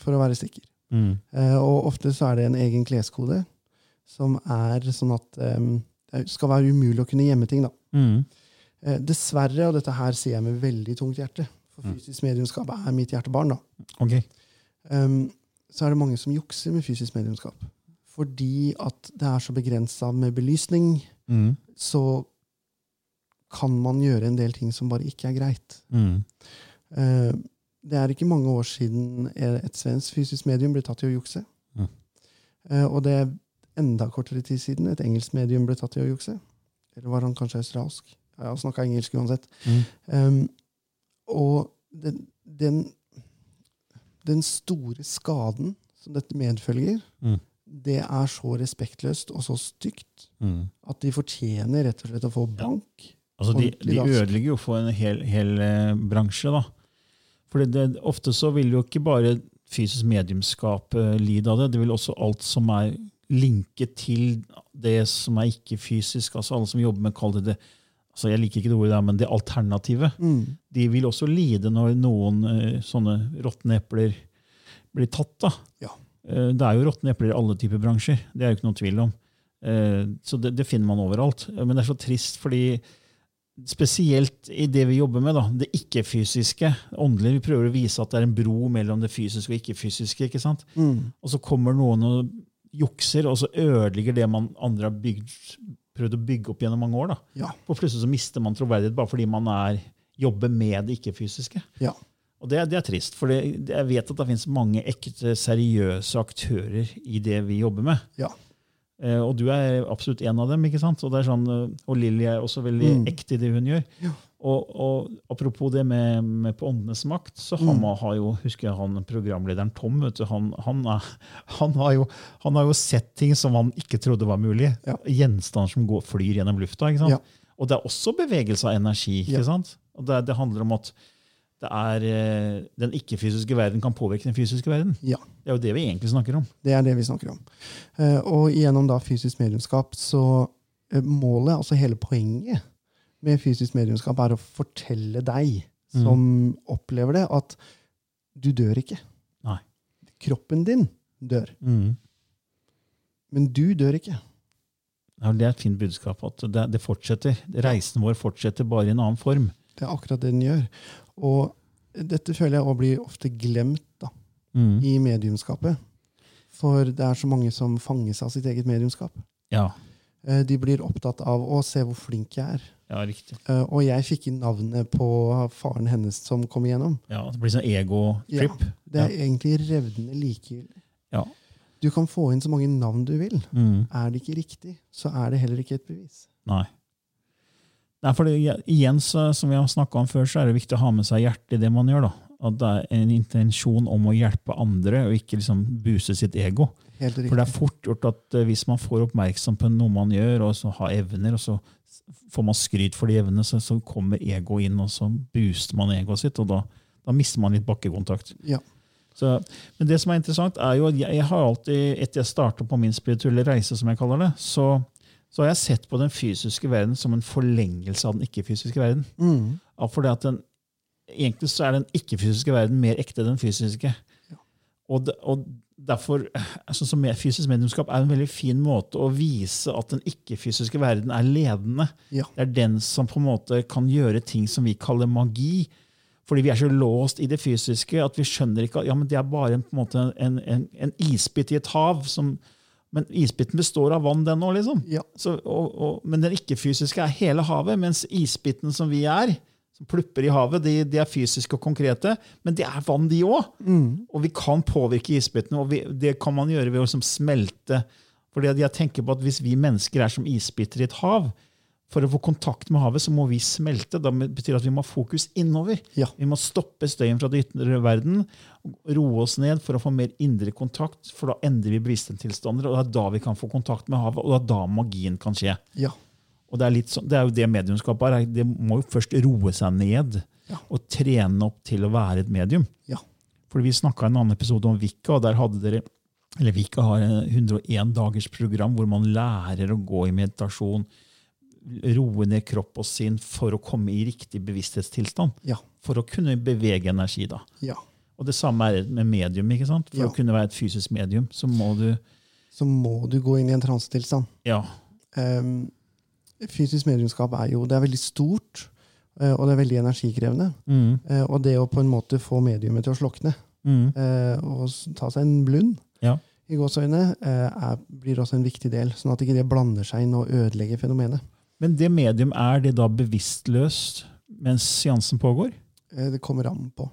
for å være sikker. Mm. Eh, og ofte så er det en egen kleskode som er sånn at eh, det skal være umulig å kunne gjemme ting. da. Mm. Eh, dessverre, og dette her sier jeg med veldig tungt hjerte, for fysisk mediumskap er mitt hjertebarn, da. Okay. Um, så er det mange som jukser med fysisk mediumskap. Fordi at det er så begrensa med belysning, Mm. så kan man gjøre en del ting som bare ikke er greit. Mm. Uh, det er ikke mange år siden et svensk fysisk medium ble tatt i å jukse. Mm. Uh, og det enda kortere tid siden et engelsk medium ble tatt i å jukse. Eller var han kanskje australsk? Ja, Han snakka engelsk uansett. Mm. Um, og den, den, den store skaden som dette medfølger, Mm. det er så respektløst og så stygt Mm. at de fortjener rett og slett å få bank. Altså, de, de ødelegger jo for en hel, hel eh, bransje, da. For det, det, ofte så vil jo ikke bare fysisk mediumskap eh, lide av det, det vil også alt som er linket til det som er ikke-fysisk, altså alle som jobber med, kall det det, altså jeg liker ikke det ordet der, men det alternativet. Mm. de vil også lide når noen eh, sånne råtne epler blir tatt. da. Ja. Eh, Det er jo råtne epler i alle typer bransjer, det er jo ikke noen tvil om. Eh, Så det, det finner man overalt. Men det er så trist, fordi spesielt i det vi jobber med, da, det ikke-fysiske, åndelige, vi prøver å vise at det er en bro mellom det fysiske og ikke-fysiske. ikke sant? Mm. Og så kommer noen og jukser, og så ødelegger det man andre har bygd, prøvd å bygge opp gjennom mange år. da. Ja. Og plutselig så mister man troverdighet bare fordi man er, jobber med det ikke-fysiske. ja. Og det, det er trist, for det, jeg vet at det finnes mange ekte, seriøse aktører i det vi jobber med. Ja. Eh, og du er absolutt en av dem. ikke sant? Og, det er sånn, eh, og Lilly er også veldig Mm. ekte i det hun gjør. Ja. Og, og Apropos det med, med På åndenes makt, så Mm. har jo, husker jeg han programlederen Tom. vet du, Han, han, er, han, har jo, han har jo sett ting som han ikke trodde var mulig. Ja. Gjenstander som går, flyr gjennom lufta. Ja. Og det er også bevegelse av energi. ikke Ja. sant? Og det, det handler om at det er, eh, den ikke-fysiske verden kan påvirke den fysiske verden. ja. Det er jo det vi egentlig snakker om. Det er det vi snakker om. Eh, og gjennom da fysisk medlemskap så eh, Målet, altså hele poenget med fysisk mediumskap, er å fortelle deg som opplever det, at du dør ikke. Nei. Kroppen din dør, Mm. men du dør ikke. Ja, det er et fint budskap. at det, det fortsetter. Reisen vår fortsetter bare i en annen form. Det er akkurat det den gjør. Og dette føler jeg også blir ofte glemt da, Mm. i mediumskapet. For det er så mange som fanges av sitt eget mediumskap. Ja, Eh, De blir opptatt av å se hvor flink jeg er. Ja, riktig. Uh, Og jeg fikk inn navnet på faren hennes som kom igjennom. Ja, Det blir sånn ego-trip. Det er egentlig revnende likegyldig. Ja. Du kan få inn så mange navn du vil. Mm. Er det ikke riktig, så er det heller ikke et bevis. Nei. Nei, for det, igjen, så, som vi har snakka om før, så er det viktig å ha med seg hjertet i det man gjør. da. At det er en intensjon om å hjelpe andre, og ikke liksom buse sitt ego. Helt. For det er fort gjort at eh, hvis man får oppmerksom på noe man gjør, og så har evner, og så får man skryt for de evnene, så, så kommer ego inn, og så booster man egoet sitt, og da, da mister man litt bakkekontakt. Ja. Så, men det som er interessant, er jo at jeg, jeg har alltid, etter jeg startet på min spirituelle reise, som jeg kaller det, så, så har jeg sett på den fysiske verden som en forlengelse av den ikke-fysiske verden. Mm. Fordi at den, egentlig så er den ikke-fysiske verden mer ekte enn den fysiske. Og, det, og derfor, sånn som Fysisk mediumskap er en veldig fin måte å vise at den ikke-fysiske verden er ledende. Ja. Det er den som på en måte kan gjøre ting som vi kaller magi. Fordi vi er så låst i det fysiske at vi skjønner ikke at ja, men det er bare en, måte en, en, en isbit i et hav. Som, men isbiten består av vann, den òg. Liksom. Ja. Så, og, og, men den ikke-fysiske er hele havet, mens isbiten som vi er, som plupper i havet, de, de er fysiske og konkrete, men de er vann, de òg. Og vi kan påvirke isbitene, og vi, det kan man gjøre ved å liksom smelte. Fordi jeg tenker på at Hvis vi mennesker er som isbiter i et hav, for å få kontakt med havet, så må vi smelte. Da betyr det at vi må ha fokus innover. Ja. Vi må stoppe støyen fra den ytre verden, roe oss ned for å få mer indre kontakt, for da endrer vi bevissthetstilstander, og det er da vi kan få kontakt med havet, og det er da magien kan skje. Ja. Og det er, sånn, det er jo det mediumskapet er. Det må jo først roe seg ned Ja. og trene opp til å være et medium. Ja. Fordi Vi snakka en annen episode om Vika, og der hadde dere eller Vika har en 101 dagers program hvor man lærer å gå i meditasjon. roe ned kropp og sinn for å komme i riktig bevissthetstilstand. Ja. For å kunne bevege energi. da. ja. Og det samme er med medium. ikke sant? For Ja. å kunne være et fysisk medium, så må du Så må du gå inn i en transetilstand. Ja. Um, fysisk mediumskap er jo det er veldig stort, eh, og det er veldig energikrevende. Mm. Eh, og det å på en måte få mediumet til å slokne Mm. eh, og ta seg en blund Ja. i gåseøyne, blir også en viktig del. Sånn at ikke det blander seg inn og ødelegger fenomenet. Men det medium, er det da bevisstløst mens seansen pågår? Det kommer an på.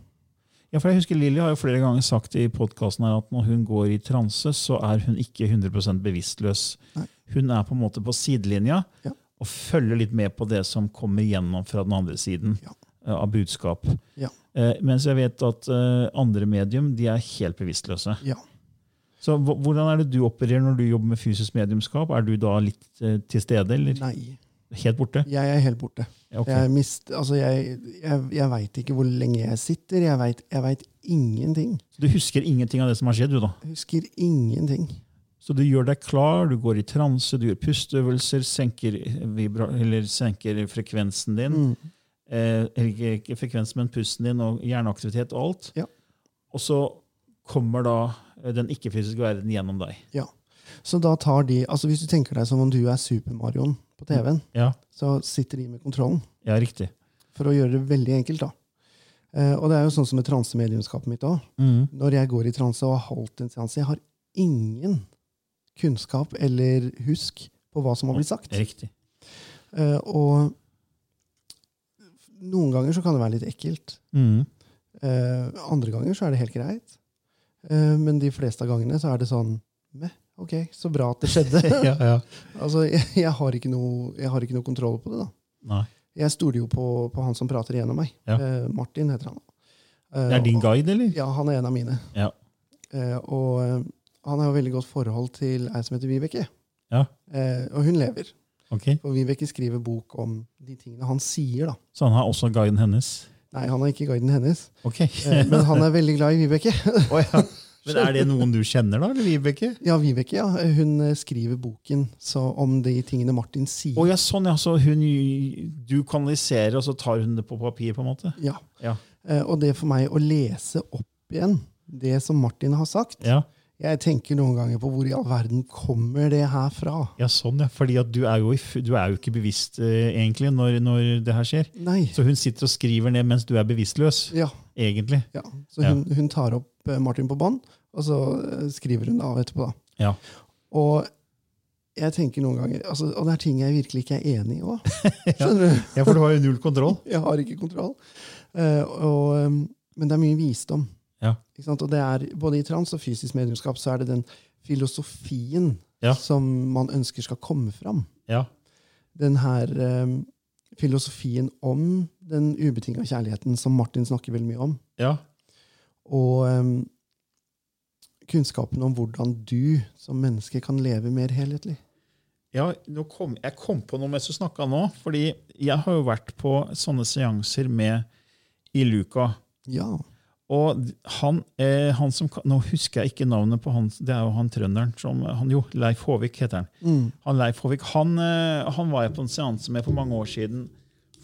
Ja, for jeg husker Lilly har jo flere ganger sagt i podkasten at når hun går i transe, så er hun ikke 100 bevisstløs. Nei. Hun er på en måte på sidelinja Ja. Og følge litt med på det som kommer gjennom fra den andre siden Ja. eh, av budskap. Ja. Eh, mens jeg vet at eh, andre medium de er helt bevisstløse. Ja. Så Hvordan er det du opererer når du jobber med fysisk mediumskap? Er du da litt eh, til stede, eller Nei. helt borte? Jeg er helt borte. Ja, ok. Jeg, mist, altså jeg, jeg, jeg veit ikke hvor lenge jeg sitter. Jeg veit ingenting. Så du husker ingenting av det som har skjedd? du da? Jeg husker ingenting. Så du gjør deg klar, du går i transe, du gjør pusteøvelser, senker, vibra, eller senker frekvensen din. Mm. Eh, ikke, frekvensen, men pusten din og hjerneaktivitet og alt. Ja. Og så kommer da eh, den ikke-fysiske verden gjennom deg. Ja. Så da tar de altså Hvis du tenker deg som om du er Super-Marioen på TV-en, Ja, så sitter de med kontrollen. ja riktig. For å gjøre det veldig enkelt, da. Eh, og det er jo sånn som med transemediumskapet mitt òg. Når jeg går i transe og har holdt en seanse, jeg har ingen kunnskap eller husk på hva som har blitt sagt. Riktig. Uh, og noen ganger så kan det være litt ekkelt. Mm. Uh, andre ganger så er det helt greit. Uh, men de fleste av gangene så er det sånn Meh, ok, så bra at det skjedde. ja, ja. altså, jeg, jeg, har ikke noe, jeg har ikke noe kontroll på det. da. Nei. Jeg stoler jo på, på han som prater gjennom meg. Ja. Martin heter han. Det er din guide, eller? Ja, han er en av mine. Ja. Og han har jo veldig godt forhold til ei som heter Vibeke. Ja. Eh, og hun lever. Ok. For Vibeke skriver bok om de tingene han sier. da. Så han har også guiden hennes? Nei, han er ikke guiden hennes, Ok. eh, men han er veldig glad i Vibeke. oh, ja. Men er det noen du kjenner, da? eller Vibeke? ja, Vibeke, ja. Hun eh, skriver boken så om de tingene Martin sier. Oh, ja, sånn, ja. Så hun, du kanaliserer, og så tar hun det på papir? på en måte? Ja. Ja. Eh, og det for meg å lese opp igjen det som Martin har sagt Ja, Jeg tenker noen ganger på hvor i all verden kommer det her fra? ja sånn, ja. Fordi at du er jo, du er jo ikke bevisst eh, egentlig når, når det her skjer. Nei. Så hun sitter og skriver ned mens du er bevisstløs, Ja. egentlig. ja. Så hun, hun tar opp eh, Martin på bånd, og så eh, skriver hun av etterpå. da. Ja. Og jeg tenker noen ganger, altså, og det er ting jeg virkelig ikke er enig i òg. Ja, for du har jo null kontroll. Jeg har ikke kontroll. Uh, og, um, men det er mye visdom. Og det er, både i trans og fysisk medlemskap så er det den filosofien Ja. som man ønsker skal komme fram. Ja. Den her eh, filosofien om den ubetinga kjærligheten som Martin snakker veldig mye om. Ja. Og eh, kunnskapen om hvordan du som menneske kan leve mer helhetlig. Ja, kom, jeg kom på noe mens du snakka nå. fordi jeg har jo vært på sånne seanser med Iluka. Ja. Og han, eh, han som Nå husker jeg ikke navnet på han. Det er jo han trønderen som han, Jo, Leif Håvik heter han. Mm. Han Leif Håvik, han, eh, han var jeg på en seanse med for mange år siden.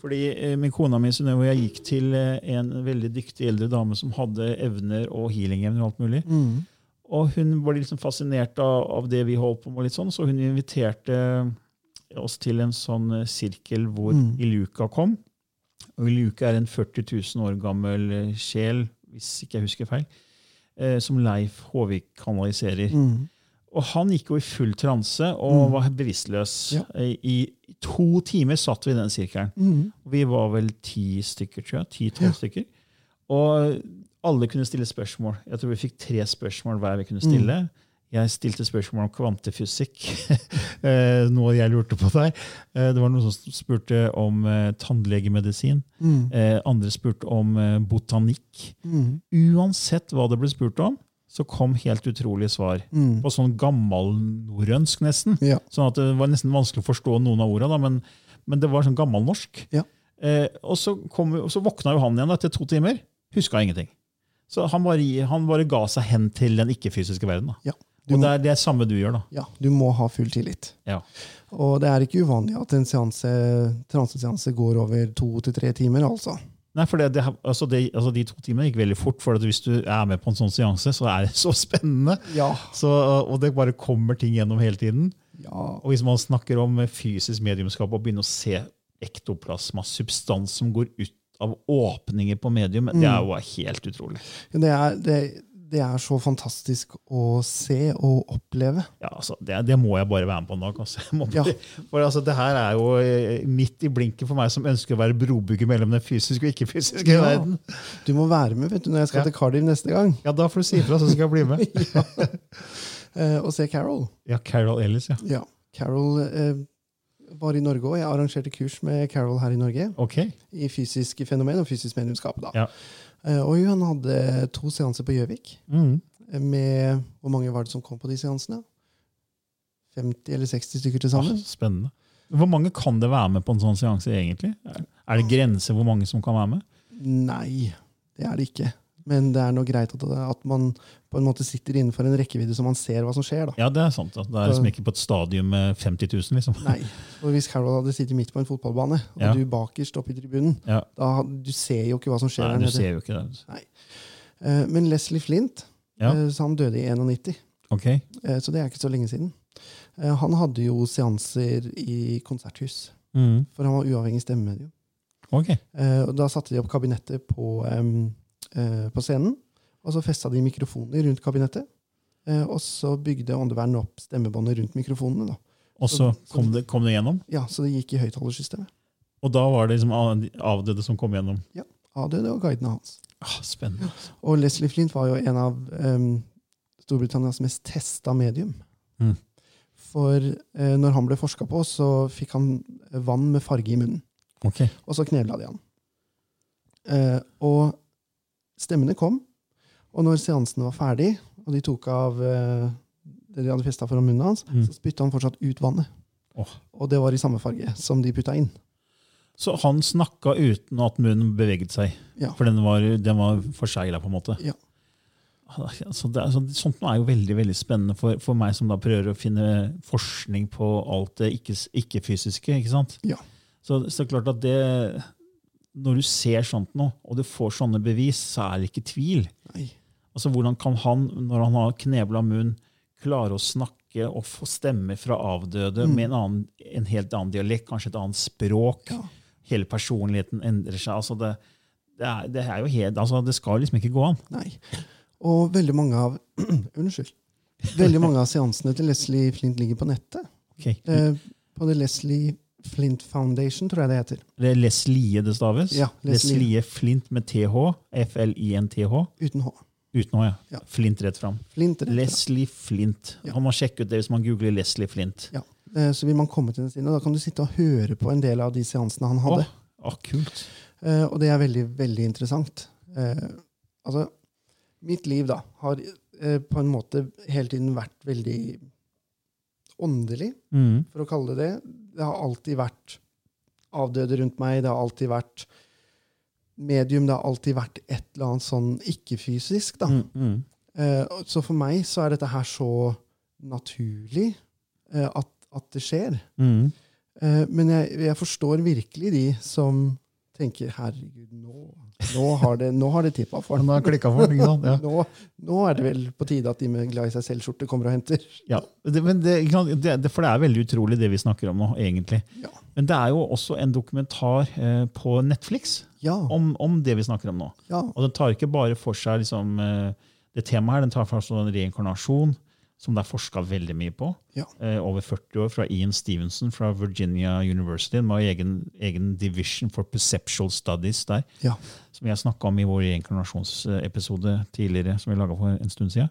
Fordi eh, min kona mi Synnøve og jeg gikk til eh, en veldig dyktig eldre dame som hadde evner og healingevner og alt mulig. Mm. Og hun var liksom fascinert av, av det vi holdt på med, litt sånn, så hun inviterte oss til en sånn eh, sirkel hvor Mm. Iluka kom. Og Iluka er en 40 000 år gammel eh, sjel, hvis ikke jeg husker feil, eh, som Leif Håvik kanaliserer. Mm. Og han gikk jo i full transe og var bevisstløs. Ja. Eh, I to timer satt vi i den sirkelen. Mm. Vi var vel ti stykker, tror jeg. Ti-tolv stykker. Og alle kunne stille spørsmål. Jeg tror vi fikk tre spørsmål hver vi kunne stille. Jeg stilte spørsmål om kvantefysikk. Eh, noe jeg lurte på der. Eh, Det var noen som spurte om eh, tannlegemedisin. Mm. Andre spurte om botanikk. Mm. Uansett hva det ble spurt om, så kom helt utrolige svar. Mm. På sånn gammelnorrønsk, nesten. Ja. Sånn at det var nesten vanskelig å forstå noen av ordene, da, men, men det var sånn gammelnorsk. Ja. Eh, og så, kom, og så våkna jo han igjen etter to timer. Huska ingenting. Så han bare, han bare ga seg hen til den ikke-fysiske verden. Da. Ja. Du Og det er det samme du gjør, da. ja, du må ha full tillit. Ja. Og det er ikke uvanlig at en seanse, transeseanse går over to til tre timer. altså. Nei, for det, det, altså det, altså De to timene gikk veldig fort. for Hvis du er med på en sånn seanse, så er det så spennende. Ja. Så, og det bare kommer ting gjennom hele tiden. ja. Og hvis man snakker om fysisk mediumskap og begynner å se ektoplasma, substans som går ut av åpninger på medium, det er jo helt utrolig. Det er, det, er så fantastisk å se og oppleve. Ja, altså, det, det må jeg bare være med på nå. Altså. Ja. For altså, det her er jo eh, midt i blinken for meg som ønsker å være brobygger mellom den fysiske og ikke-fysiske Ja. verden. Du må være med vet du, når jeg skal Ja. til Cardiff neste gang Ja, Da får du si ifra, så skal jeg bli med. eh, og se Carol. Ja, Carol Ellis, ja. Ja, Carol eh, var i Norge òg. Jeg arrangerte kurs med Carol her i Norge Ok. i fysisk fenomen og fysisk mediumskap. da. Ja. Eh, og hun hadde to seanser på Gjøvik. Mm. Med Hvor mange var det som kom på de seansene? 50 eller 60 stykker til sammen? Ah, spennende. Hvor mange kan det være med på en sånn seanse, egentlig? Er- Er det grenser hvor mange som kan være med? Nei, det er det ikke. Men det er nå greit at, at man på en måte sitter innenfor en rekkevidde så man ser hva som skjer. da. Ja, det er sant. Da. Det er liksom ikke på et stadium med 50 000, liksom. Nei, og Hvis Carol hadde sittet midt på en fotballbane, og Ja. du bakerst oppe i tribunen, Ja. da du ser jo ikke hva som skjer Nei, du ser jo ikke det. Nei. Men Leslie Flint Ja. eh, så han døde i 91, Ok. eh, så det er ikke så lenge siden. Eh, Han hadde jo seanser i konserthus, Mm. for han var uavhengig stemmemedium. Ok. Eh, Da satte de opp kabinettet på, eh, på scenen, og så festa de mikrofoner rundt kabinettet. Eh, og så bygde åndevern opp stemmebåndet rundt mikrofonene. da. Og så kom det, kom det gjennom? Ja, Så det gikk i høyttalersystemet. Og da var det liksom avdøde som kom gjennom? Ja. Avdøde og guidene hans. Ah, spennende. Og Leslie Flint var jo en av um, Storbritannias mest testa medium. Mm. For eh, når han ble forska på, så fikk han vann med farge i munnen. Okay. Og så knebla de han. Eh, og stemmene kom, og når seansen var ferdig, og de tok av eh, det de hadde festa foran munnen hans, Mm. så spytta han fortsatt ut vannet. Oh. Og det var i samme farge som de putta inn. Så han snakka uten at munnen beveget seg? Ja. For den var, den var forsegla, på en måte? Ja. Altså det er, så, sånt er jo veldig veldig spennende for, for meg som da prøver å finne forskning på alt det ikke- ikke-fysiske. ikke sant? Ja. Så, så klart at det Når du ser sånt noe, og du får sånne bevis, så er det ikke tvil. Nei. Altså Hvordan kan han, når han har knebla munn, klare å snakke og få stemmer fra avdøde med en, annen, en helt annen dialekt, kanskje et annet språk? Ja. Hele personligheten endrer seg. altså Det, det, er, det er jo helt, altså det skal liksom ikke gå an. Nei. Og veldig mange av Unnskyld. Veldig mange av seansene til Leslie Flint ligger på nettet. Okay. Eh, på The Leslie Flint Foundation, tror jeg det heter. Det er Leslie det staves. Ja, Leslie. Leslie Flint med TH. F-L-I-N-T-H. Uten H. Uten H, ja. Ja. Flint rett fram. Flint. rett Leslie fram. Leslie Flint. Ja. Han må sjekke ut det hvis man googler Leslie Flint. Ja. Eh, Så vil man komme til den siden, og da kan du sitte og høre på en del av de seansene han hadde. Åh, åh, kult. Eh, og det er veldig, veldig interessant. Eh, altså, mitt liv da, har på en måte hele tiden vært veldig åndelig, Mm. for å kalle det det. Det har alltid vært avdøde rundt meg, det har alltid vært medium, det har alltid vært et eller annet sånn ikke-fysisk. da. Mm, mm. Eh, så for meg så er dette her så naturlig eh, at, at det skjer. Mm. Eh, men jeg, jeg forstår virkelig de som tenker herregud, nå, nå har det, nå har det tippa for ham'. Ja. Nå, nå er det vel på tide at de med glad i seg selv-skjorte kommer og henter. Ja, det, men det, det, det, for det er veldig utrolig det vi snakker om nå, egentlig. Ja. Men det er jo også en dokumentar eh, på Netflix Ja. om, om det vi snakker om nå. ja. Og den tar ikke bare for seg liksom, eh, det temaet her, den tar for seg reinkarnasjon, som det er forska veldig mye på. Ja. Eh, over 40 år, fra Ian Stevenson fra Virginia University. med har egen, egen division for perceptual studies der, ja. som jeg snakka om i vår reinkarnasjonsepisode tidligere, som vi laga for en stund siden.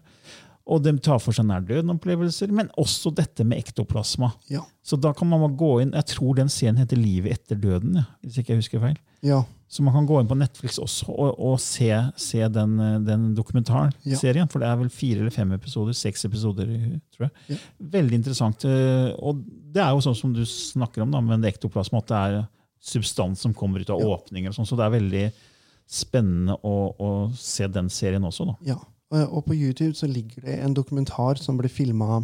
Og de tar for seg nær-døden-opplevelser, men også dette med ektoplasma. Ja. Så da kan man gå inn, Jeg tror den serien heter 'Livet etter døden', ja, hvis ikke jeg husker feil. ja. Så man kan gå inn på Netflix også og, og se, se den, den dokumentaren, Ja. For det er vel fire eller fem episoder. Seks episoder, tror jeg. Veldig interessant. eh, Og det er jo sånn som du snakker om da, med det ektoplasma, at det er substans som kommer ut av åpninger. og sånt, Så det er veldig spennende å, å se den serien også. da. ja. Og, og på YouTube så ligger det en dokumentar som ble filma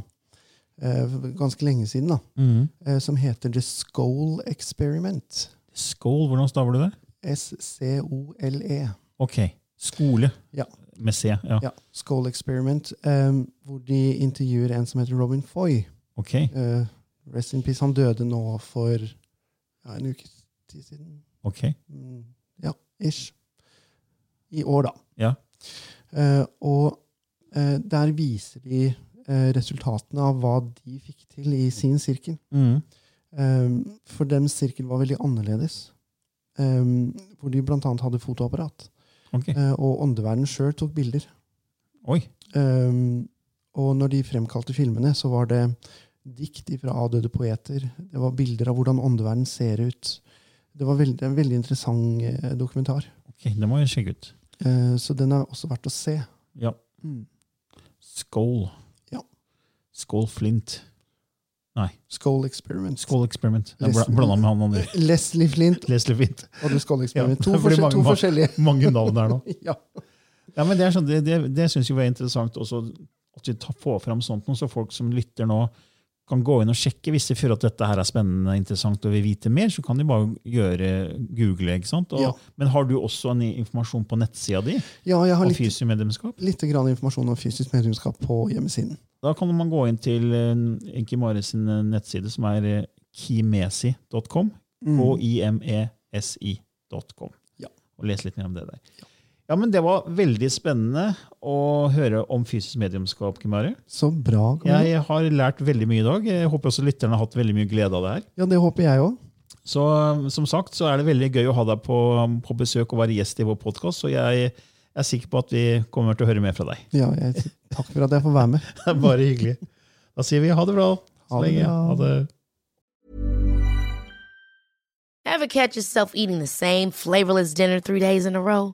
eh, ganske lenge siden, da, mm. eh, som heter The Skål Experiment. Skål, hvordan staver du det? S-C-O-L-E. Ok. Skole. Ja. Med C. Ja. Ja, Skål Experiment, eh, hvor de intervjuer en som heter Robin Foy. Ok. Eh, rest in peace. Han døde nå for ja, en uke tid siden. ok. Mm, ja, ish. I år, da. Ja. Eh, og eh, der viser de eh, resultatene av hva de fikk til i sin sirkel. Mm. For dems sirkel var veldig annerledes. Hvor de blant annet hadde fotoapparat. Okay. Eh, og åndeverdenen sjøl tok bilder. Oi. Og når de fremkalte filmene, så var det dikt fra avdøde poeter. Det var bilder av hvordan åndeverden ser ut. Det var veldig, en veldig interessant dokumentar. ok, Det må jeg sjekke ut. Eh, så den er også verdt å se. Ja. Skål. Ja. Skål Flint. Nei. Skål Experiment. Skål Experiment. Jeg blanda med han andre. Leslie Flint Leslie Flint. og du Skål Experiment. Ja, to, forskjell- mange- to forskjellige. Mange navn der nå. ja. Ja, men Det, er sånn, det, det, det syns jeg var interessant også, at vi tar- får fram sånt noe, så folk som lytter nå, kan gå inn og sjekke. Hvis de føler at dette her er spennende interessant og vil vite mer, så kan de bare gjøre google. ikke sant? Og, Ja. Men har du også en informasjon på nettsida di ja, jeg har om litt, fysisk medlemskap? litt grann informasjon om fysisk medlemskap på hjemmesiden. Da kan man gå inn til eh, Inki Mare sin eh, nettside, som er eh, kimesi.com. K-i-m-e-s-i.com. Ja. Og lese litt mer om det der. Ja, men Det var veldig spennende å høre om fysisk mediumskap. Kimari. Så bra. Kimari. Jeg har lært veldig mye i dag. Jeg håper også lytterne har hatt veldig mye glede av det her. Ja, det håper jeg også. Så eh, som sagt så er det veldig gøy å ha deg på, på besøk og være gjest i vår podkast. Og jeg er sikker på at vi kommer til å høre mer fra deg. Ja, jeg- takk for at jeg får være med. Det er bare hyggelig. Da sier vi ha det bra. Så Ha det lenge. bra. Ha det. Ever catch yourself eating the same flavorless dinner three days in a row?